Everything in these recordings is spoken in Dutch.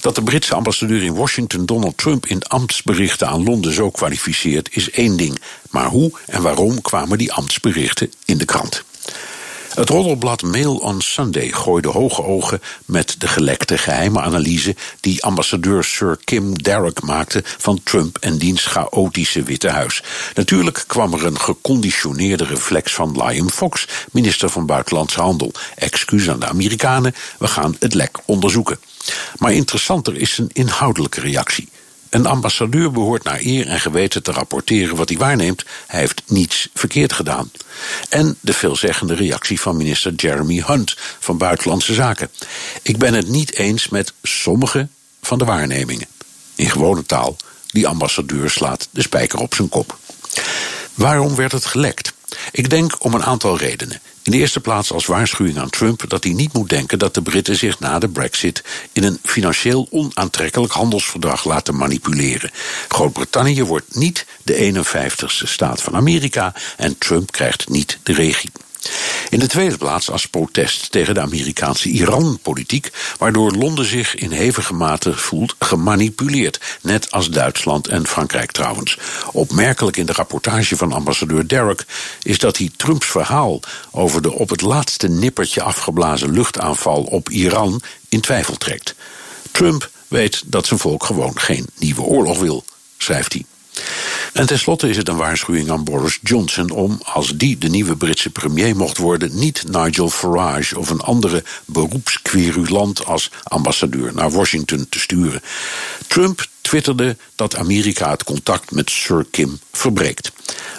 Dat de Britse ambassadeur in Washington Donald Trump in ambtsberichten aan Londen zo kwalificeert is één ding. Maar hoe en waarom kwamen die ambtsberichten in de krant? Het roddelblad Mail on Sunday gooide hoge ogen met de gelekte geheime analyse die ambassadeur Sir Kim Darroch maakte van Trump en diens chaotische Witte Huis. Natuurlijk kwam er een geconditioneerde reflex van Liam Fox, minister van Buitenlandse Handel. Excuus aan de Amerikanen, we gaan het lek onderzoeken. Maar interessanter is zijn inhoudelijke reactie. Een ambassadeur behoort naar eer en geweten te rapporteren wat hij waarneemt. Hij heeft niets verkeerd gedaan. En de veelzeggende reactie van minister Jeremy Hunt van Buitenlandse Zaken. Ik ben het niet eens met sommige van de waarnemingen. In gewone taal, die ambassadeur slaat de spijker op zijn kop. Waarom werd het gelekt? Ik denk om een aantal redenen. In de eerste plaats als waarschuwing aan Trump dat hij niet moet denken dat de Britten zich na de Brexit in een financieel onaantrekkelijk handelsverdrag laten manipuleren. Groot-Brittannië wordt niet de 51ste staat van Amerika en Trump krijgt niet de regie. In de tweede plaats als protest tegen de Amerikaanse Iran-politiek, waardoor Londen zich in hevige mate voelt gemanipuleerd, net als Duitsland en Frankrijk trouwens. Opmerkelijk in de rapportage van ambassadeur Derrick is dat hij Trumps verhaal over de op het laatste nippertje afgeblazen luchtaanval op Iran in twijfel trekt. Trump weet dat zijn volk gewoon geen nieuwe oorlog wil, schrijft hij. En tenslotte is het een waarschuwing aan Boris Johnson om, als die de nieuwe Britse premier mocht worden, niet Nigel Farage of een andere beroepsquerulant als ambassadeur naar Washington te sturen. Trump twitterde dat Amerika het contact met Sir Kim verbreekt.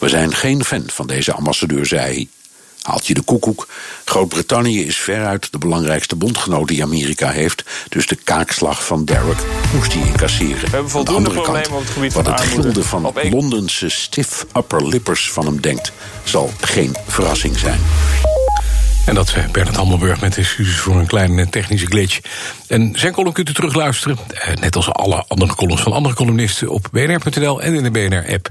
We zijn geen fan van deze ambassadeur, zei hij. Haalt je de koekoek. Groot-Brittannië is veruit de belangrijkste bondgenoot die Amerika heeft. Dus de kaakslag van Derrick moest hij incasseren. We hebben voldoende problemen op het gebied van Wat het armoede. gilde van Op Londense stiff upper lippers van hem denkt, zal geen verrassing zijn. En dat eh, Bernard Hammelburg met excuses voor een kleine technische glitch. En zijn column kunt u terugluisteren, eh, net als alle andere columns van andere columnisten... op bnr.nl en in de BNR-app.